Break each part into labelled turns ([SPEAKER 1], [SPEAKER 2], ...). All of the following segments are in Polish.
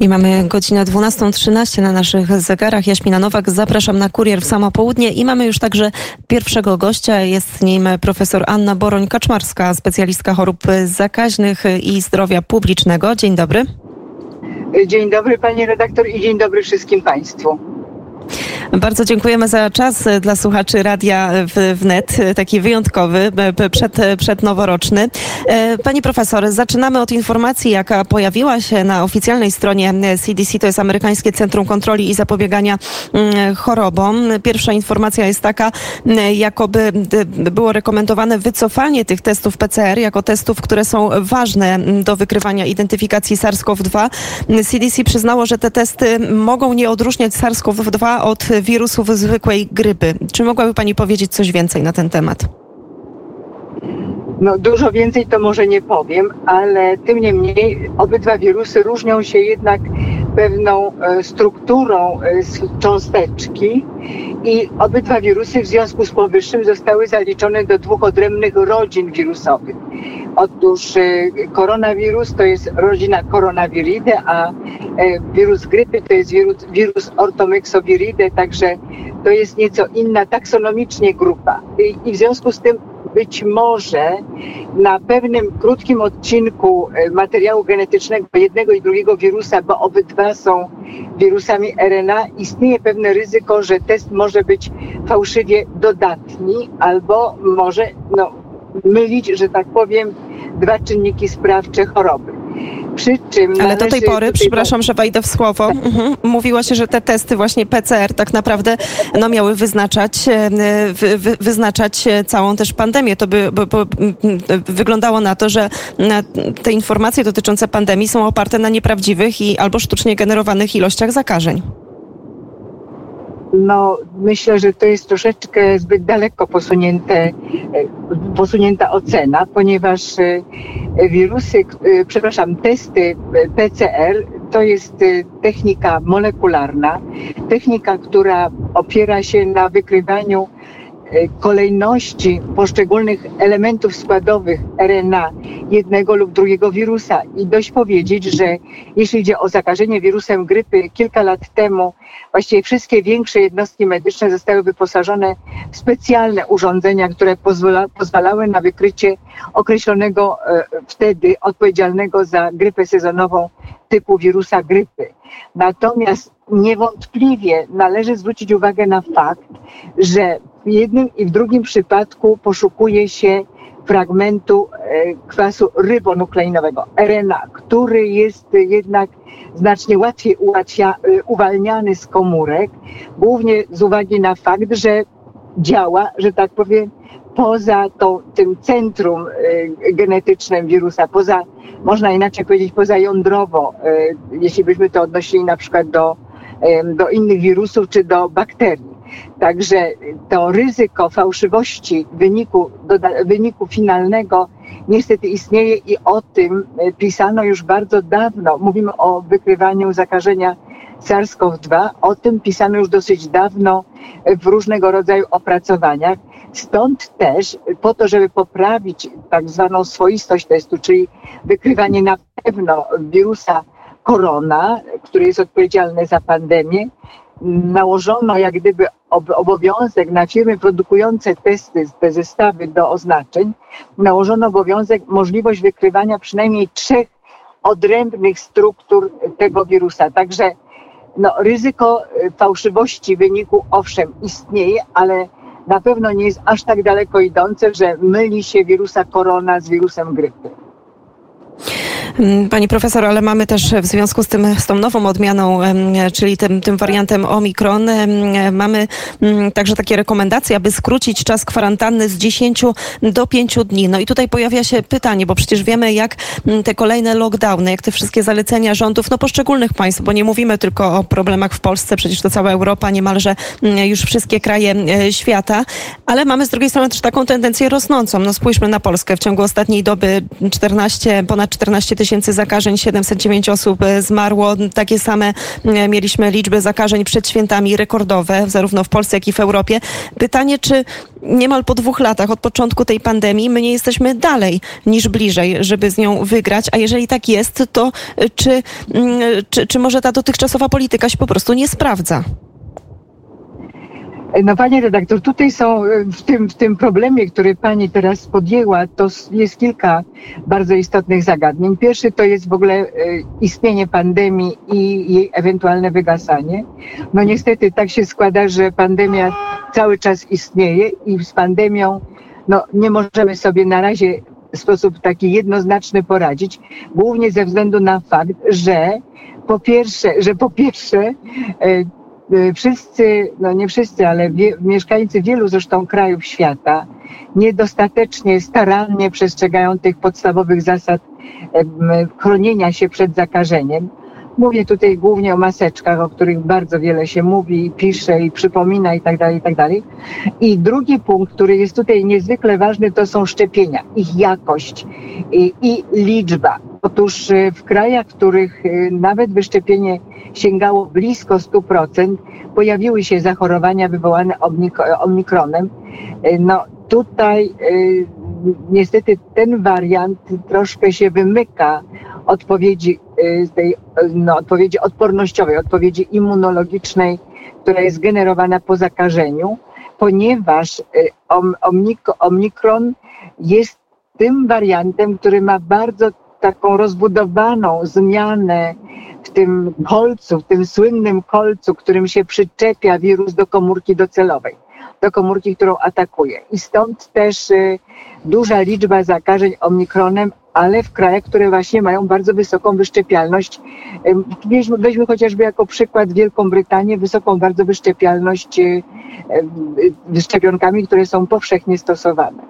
[SPEAKER 1] I mamy godzinę 12.13 na naszych zegarach. Jaśmina Nowak, zapraszam na kurier w samo południe i mamy już także pierwszego gościa. Jest nim profesor Anna Boroń-Kaczmarska, specjalistka chorób zakaźnych i zdrowia publicznego. Dzień dobry.
[SPEAKER 2] Dzień dobry pani redaktor i dzień dobry wszystkim państwu.
[SPEAKER 1] Bardzo dziękujemy za czas dla słuchaczy Radia Wnet, taki wyjątkowy, przed, przednoworoczny. Pani profesor, zaczynamy od informacji, jaka pojawiła się na oficjalnej stronie CDC, to jest Amerykańskie Centrum Kontroli i Zapobiegania mm, Chorobom. Pierwsza informacja jest taka, jakoby było rekomendowane wycofanie tych testów PCR jako testów, które są ważne do wykrywania identyfikacji SARS-CoV-2. CDC przyznało, że te testy mogą nie odróżniać SARS-CoV-2 od wirusów zwykłej grypy. Czy mogłaby Pani powiedzieć coś więcej na ten temat?
[SPEAKER 2] No dużo więcej to może nie powiem, ale tym niemniej obydwa wirusy różnią się jednak pewną e, strukturą e, cząsteczki i obydwa wirusy w związku z powyższym zostały zaliczone do dwóch odrębnych rodzin wirusowych. Otóż e, koronawirus to jest rodzina coronaviridae, a wirus grypy to jest wirus, wirus także to jest nieco inna taksonomicznie grupa. I, I w związku z tym być może na pewnym krótkim odcinku e, materiału genetycznego jednego i drugiego wirusa, bo obydwa są wirusami RNA, istnieje pewne ryzyko, że test może być fałszywie dodatni albo może no, mylić, że tak powiem, dwa czynniki sprawcze choroby.
[SPEAKER 1] Przy czym Ale do tej pory, przepraszam, że wejdę w słowo, tak. mhm. mówiło się, że te testy właśnie PCR tak naprawdę no, miały wyznaczać, e, wy, wy, wyznaczać całą też pandemię. To by, by, by, wyglądało na to, że te informacje dotyczące pandemii są oparte na nieprawdziwych i albo sztucznie generowanych ilościach zakażeń
[SPEAKER 2] no myślę, że to jest troszeczkę zbyt daleko posunięte, e, posunięta ocena, ponieważ e, wirusy, e, przepraszam, testy PCR to jest technika molekularna, technika, która opiera się na wykrywaniu kolejności poszczególnych elementów składowych RNA jednego lub drugiego wirusa. I dość powiedzieć, że jeśli idzie o zakażenie wirusem grypy, kilka lat temu właściwie wszystkie większe jednostki medyczne zostały wyposażone w specjalne urządzenia, które pozwala, pozwalały na wykrycie określonego e, wtedy odpowiedzialnego za grypę sezonową typu wirusa grypy. Natomiast niewątpliwie należy zwrócić uwagę na fakt, że w jednym i w drugim przypadku poszukuje się fragmentu e, kwasu rybonukleinowego, RNA, który jest jednak znacznie łatwiej ułatwia, e, uwalniany z komórek, głównie z uwagi na fakt, że działa, że tak powiem, poza to, tym centrum e, genetycznym wirusa, poza, można inaczej powiedzieć, poza jądrowo, jeśli byśmy to odnosili na przykład do, do innych wirusów czy do bakterii. Także to ryzyko fałszywości wyniku, wyniku finalnego niestety istnieje i o tym e, pisano już bardzo dawno. Mówimy o wykrywaniu zakażenia SARS-CoV-2. O tym pisano już dosyć dawno w różnego rodzaju opracowaniach. Stąd też po to, żeby poprawić tak zwaną swoistość testu, czyli wykrywanie na pewno wirusa korona, który jest odpowiedzialny za pandemię, nałożono jak gdyby obowiązek na firmy produkujące testy, te zestawy do oznaczeń, nałożono obowiązek, możliwość wykrywania przynajmniej trzech odrębnych struktur tego wirusa. Także no, ryzyko y, fałszywości wyniku owszem istnieje, ale na pewno nie jest aż tak daleko idące, że myli się wirusa korona z wirusem grypy.
[SPEAKER 1] Mm, pani profesor, ale mamy też w związku z tym, z tą nową odmianą, czyli tym, tym wariantem Omikron, mamy mm, także takie rekomendacje, aby skrócić czas kwarantanny z 10 do 5 dni. No i tutaj pojawia się pytanie, bo przecież wiemy, jak mm, te kolejne lockdowny, jak te wszystkie zalecenia rządów, no poszczególnych państw, bo nie mówimy tylko o problemach w Polsce, przecież to cała Europa, niemalże już wszystkie kraje e, świata, ale mamy z drugiej strony też taką tendencję rosnącą. No spójrzmy na Polskę. W ciągu ostatniej doby 14, ponad 14 tysięcy zakażeń, 709 osób zmarło. Takie same mieliśmy liczby zakażeń przed świętami rekordowe, zarówno w Polsce, jak i w Europie. Pytanie, czy niemal po dwóch latach od początku tej pandemii my nie jesteśmy dalej niż bliżej, żeby z nią wygrać, a jeżeli tak jest, to czy, czy, czy może ta dotychczasowa polityka się po prostu nie sprawdza?
[SPEAKER 2] No Pani redaktor, tutaj są e, w tym, w tym problemie, który Pani teraz podjęła, to jest kilka bardzo istotnych zagadnień. Pierwszy to jest w ogóle e, istnienie pandemii i jej ewentualne wygasanie. No niestety tak się składa, że pandemia cały czas istnieje i z pandemią no, nie możemy sobie na razie w sposób taki jednoznaczny poradzić, głównie ze względu na fakt, że po pierwsze, że po pierwsze e, wszyscy, no nie wszyscy, ale wie, mieszkańcy wielu zresztą krajów świata niedostatecznie starannie przestrzegają tych podstawowych zasad chronienia się przed zakażeniem. Mówię tutaj głównie o maseczkach, o których bardzo wiele się mówi, pisze i przypomina i tak dalej, i tak dalej. I drugi punkt, który jest tutaj niezwykle ważny, to są szczepienia, ich jakość i, i liczba. Otóż y, w krajach, w których y, nawet wyszczepienie sięgało blisko 100%, pojawiły się zachorowania wywołane omikronem. Y, no tutaj niestety ten wariant troszkę się wymyka odpowiedzi, tej, no, odpowiedzi odpornościowej, odpowiedzi immunologicznej, która jest generowana po zakażeniu, ponieważ omikron jest tym wariantem, który ma bardzo taką rozbudowaną zmianę w tym kolcu, w tym słynnym kolcu, którym się przyczepia wirus do komórki docelowej, do komórki, którą atakuje. I stąd też y, duża liczba zakażeń omikronem, ale w krajach, które właśnie mają bardzo wysoką wyszczepialność. Weźmy, weźmy chociażby jako przykład Wielką Brytanię, wysoką bardzo wyszczepialność y, szczepionkami, które są powszechnie stosowane.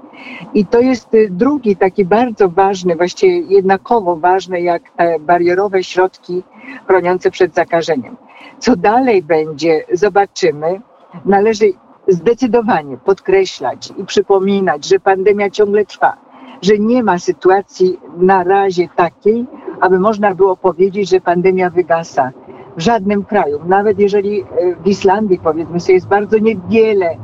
[SPEAKER 2] I to jest y, drugi taki bardzo ważny, właściwie jednakowo ważny jak te barierowe środki chroniące przed zakażeniem. Co dalej będzie, zobaczymy. Należy zdecydowanie podkreślać i przypominać, że pandemia ciągle trwa, że nie ma sytuacji na razie takiej, aby można było powiedzieć, że pandemia wygasa. W żadnym kraju, nawet jeżeli e, w Islandii powiedzmy sobie jest bardzo niewiele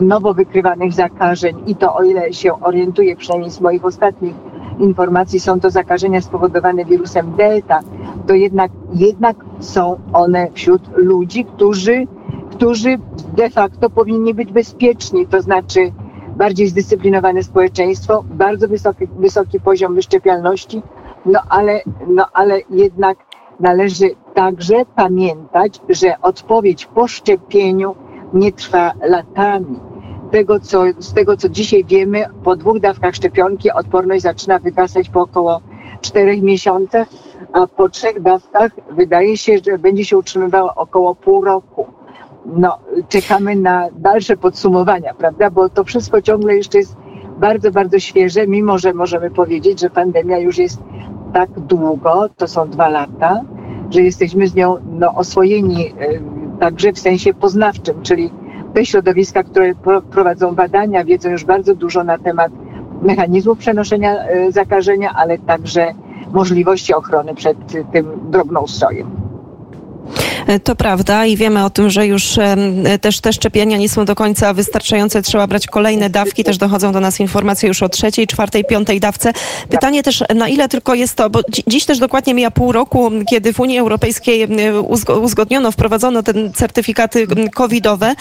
[SPEAKER 2] nowo wykrywanych zakażeń i to o ile się orientuję, przynajmniej z moich ostatnich informacji, są to zakażenia spowodowane wirusem Delta, to jednak, jednak są one wśród ludzi, którzy którzy de facto powinni być bezpieczni, to znaczy bardziej zdyscyplinowane społeczeństwo, bardzo wysoki, wysoki poziom wyszczepialności, no ale, no ale jednak należy także pamiętać, że odpowiedź po szczepieniu nie trwa latami. Tego, co, z tego, co dzisiaj wiemy, po dwóch dawkach szczepionki odporność zaczyna wygasać po około czterech miesiącach, a po trzech dawkach wydaje się, że będzie się utrzymywała około pół roku no, czekamy na dalsze podsumowania, prawda? Bo to wszystko ciągle jeszcze jest bardzo, bardzo świeże, mimo że możemy powiedzieć, że pandemia już jest tak długo, to są dwa lata, że jesteśmy z nią no, oswojeni także w sensie poznawczym, czyli te środowiska, które prowadzą badania, wiedzą już bardzo dużo na temat mechanizmów przenoszenia e, zakażenia, ale także możliwości ochrony przed tym drobnoustrojem.
[SPEAKER 1] E, to prawda i wiemy o tym, że już też te szczepienia nie są do końca wystarczające. Trzeba brać kolejne dawki. Też dochodzą do nas informacje już o trzeciej, czwartej, piątej dawce. Pytanie też, na ile tylko jest to, bo dziś też dokładnie mija pół roku, kiedy w Unii Europejskiej uzgodniono, wprowadzono te certyfikaty covidowe.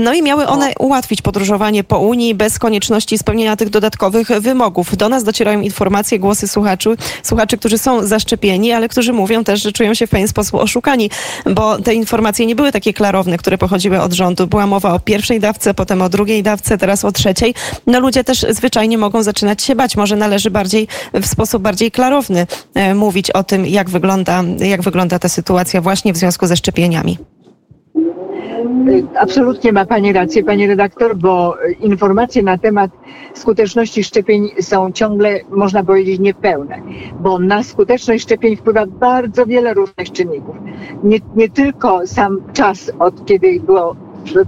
[SPEAKER 1] No i miały one ułatwić podróżowanie po Unii bez konieczności spełnienia tych dodatkowych wymogów. Do nas docierają informacje, głosy słuchaczy, słuchaczy, którzy są zaszczepieni, ale którzy mówią też, że czują się w pewien sposób oszukani bo te informacje nie były takie klarowne, które pochodziły od rządu. Była mowa o pierwszej dawce, potem o drugiej dawce, teraz o trzeciej. No ludzie też zwyczajnie mogą zaczynać się bać. Może należy bardziej, w sposób bardziej klarowny e, mówić o tym, jak wygląda, jak wygląda ta sytuacja właśnie w związku ze szczepieniami.
[SPEAKER 2] Absolutnie ma Pani rację, Pani redaktor, bo informacje na temat skuteczności szczepień są ciągle, można powiedzieć, niepełne, bo na skuteczność szczepień wpływa bardzo wiele różnych czynników. Nie, nie tylko sam czas, od kiedy było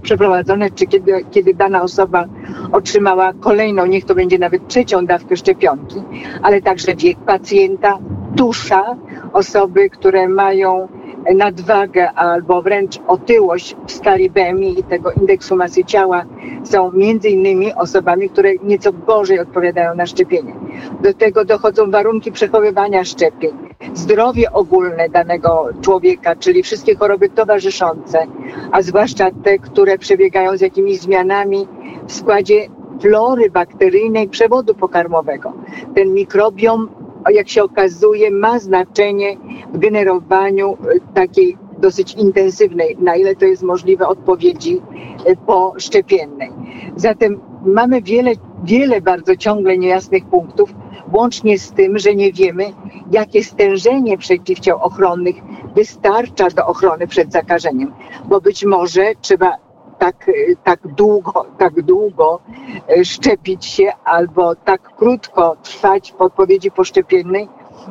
[SPEAKER 2] przeprowadzone, czy kiedy, kiedy dana osoba otrzymała kolejną, niech to będzie nawet trzecią dawkę szczepionki, ale także wiek pacjenta, tusza, osoby, które mają nadwagę albo wręcz otyłość w skali BMI i tego indeksu masy ciała są między innymi osobami, które nieco gorzej odpowiadają na szczepienie. Do tego dochodzą warunki przechowywania szczepień, zdrowie ogólne danego człowieka, czyli wszystkie choroby towarzyszące, a zwłaszcza te, które przebiegają z jakimiś zmianami w składzie flory bakteryjnej przewodu pokarmowego. Ten mikrobiom jak się okazuje, ma znaczenie w generowaniu e, takiej dosyć intensywnej, na ile to jest możliwe, odpowiedzi e, poszczepiennej. Zatem mamy wiele, wiele bardzo ciągle niejasnych punktów, łącznie z tym, że nie wiemy, jakie stężenie przeciwciał ochronnych wystarcza do ochrony przed zakażeniem, bo być może trzeba tak, tak, długo, tak długo e, szczepić się albo tak krótko trwać w odpowiedzi poszczepiennej,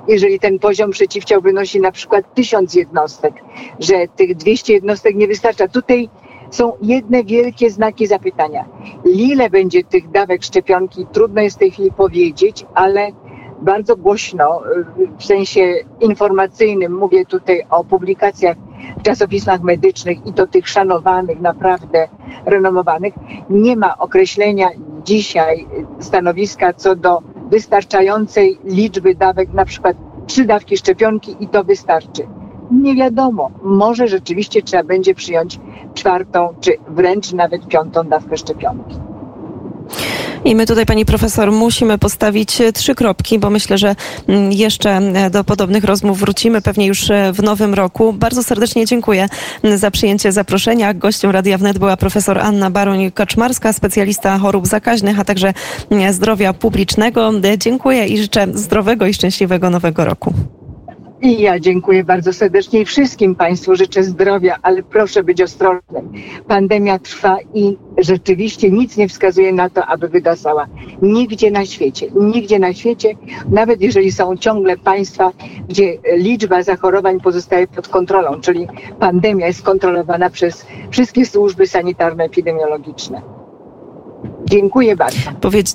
[SPEAKER 2] jeżeli ten poziom przeciwciał wynosi na przykład tysiąc jednostek, że tych 200 jednostek nie wystarcza. Tutaj są jedne wielkie znaki zapytania. Ile będzie tych dawek szczepionki? Trudno jest w tej chwili powiedzieć, ale bardzo głośno, w sensie informacyjnym, mówię tutaj o publikacjach w czasopismach medycznych i to tych szanowanych, naprawdę renomowanych, nie ma określenia dzisiaj stanowiska co do wystarczającej liczby dawek, na przykład trzy dawki szczepionki i to wystarczy. Nie wiadomo, może rzeczywiście trzeba będzie przyjąć czwartą, czy wręcz nawet piątą dawkę szczepionki.
[SPEAKER 1] I my tutaj, pani profesor, musimy postawić e, trzy kropki, bo myślę, że mm, jeszcze e, do podobnych rozmów wrócimy pewnie już e, w nowym roku. Bardzo serdecznie dziękuję mm, za przyjęcie zaproszenia. Gościem Radia Wnet była profesor Anna Baroń-Kaczmarska, specjalista chorób zakaźnych, a także mm, zdrowia publicznego. Dziękuję i życzę zdrowego i szczęśliwego nowego roku.
[SPEAKER 2] I ja dziękuję bardzo serdecznie i wszystkim Państwu życzę zdrowia, ale proszę być ostrożnym. Pandemia trwa i rzeczywiście nic nie wskazuje na to, aby wygasała. Nigdzie na świecie, nigdzie na świecie, nawet jeżeli są ciągle państwa, gdzie liczba zachorowań pozostaje pod kontrolą, czyli pandemia jest kontrolowana przez wszystkie służby sanitarno-epidemiologiczne. Dziękuję bardzo.
[SPEAKER 1] Powiedz...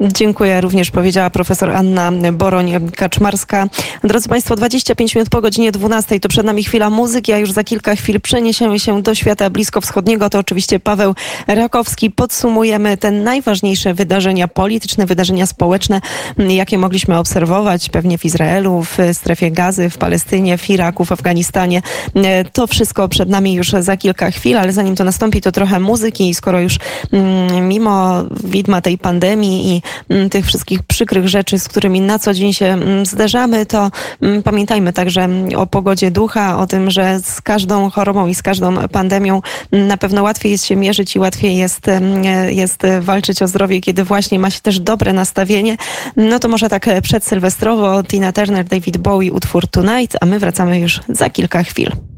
[SPEAKER 1] Dziękuję również, powiedziała profesor Anna Boroń-Kaczmarska. Drodzy Państwo, 25 minut po godzinie 12 to przed nami chwila muzyki, a już za kilka chwil przeniesiemy się do świata bliskowschodniego. To oczywiście Paweł Rakowski. Podsumujemy te najważniejsze wydarzenia polityczne, wydarzenia społeczne, jakie mogliśmy obserwować pewnie w Izraelu, w strefie gazy, w Palestynie, w Iraku, w Afganistanie. To wszystko przed nami już za kilka chwil, ale zanim to nastąpi, to trochę muzyki. Skoro już mm, mimo widma tej pandemii i tych wszystkich przykrych rzeczy, z którymi na co dzień się mm, zderzamy, to mm, pamiętajmy także o pogodzie ducha, o tym, że z każdą chorobą i z każdą pandemią na pewno łatwiej jest się mierzyć i łatwiej jest, jest walczyć o zdrowie, kiedy właśnie ma się też dobre nastawienie. No to może tak przedsylwestrowo Tina Turner, David Bowie, utwór Tonight, a my wracamy już za kilka chwil.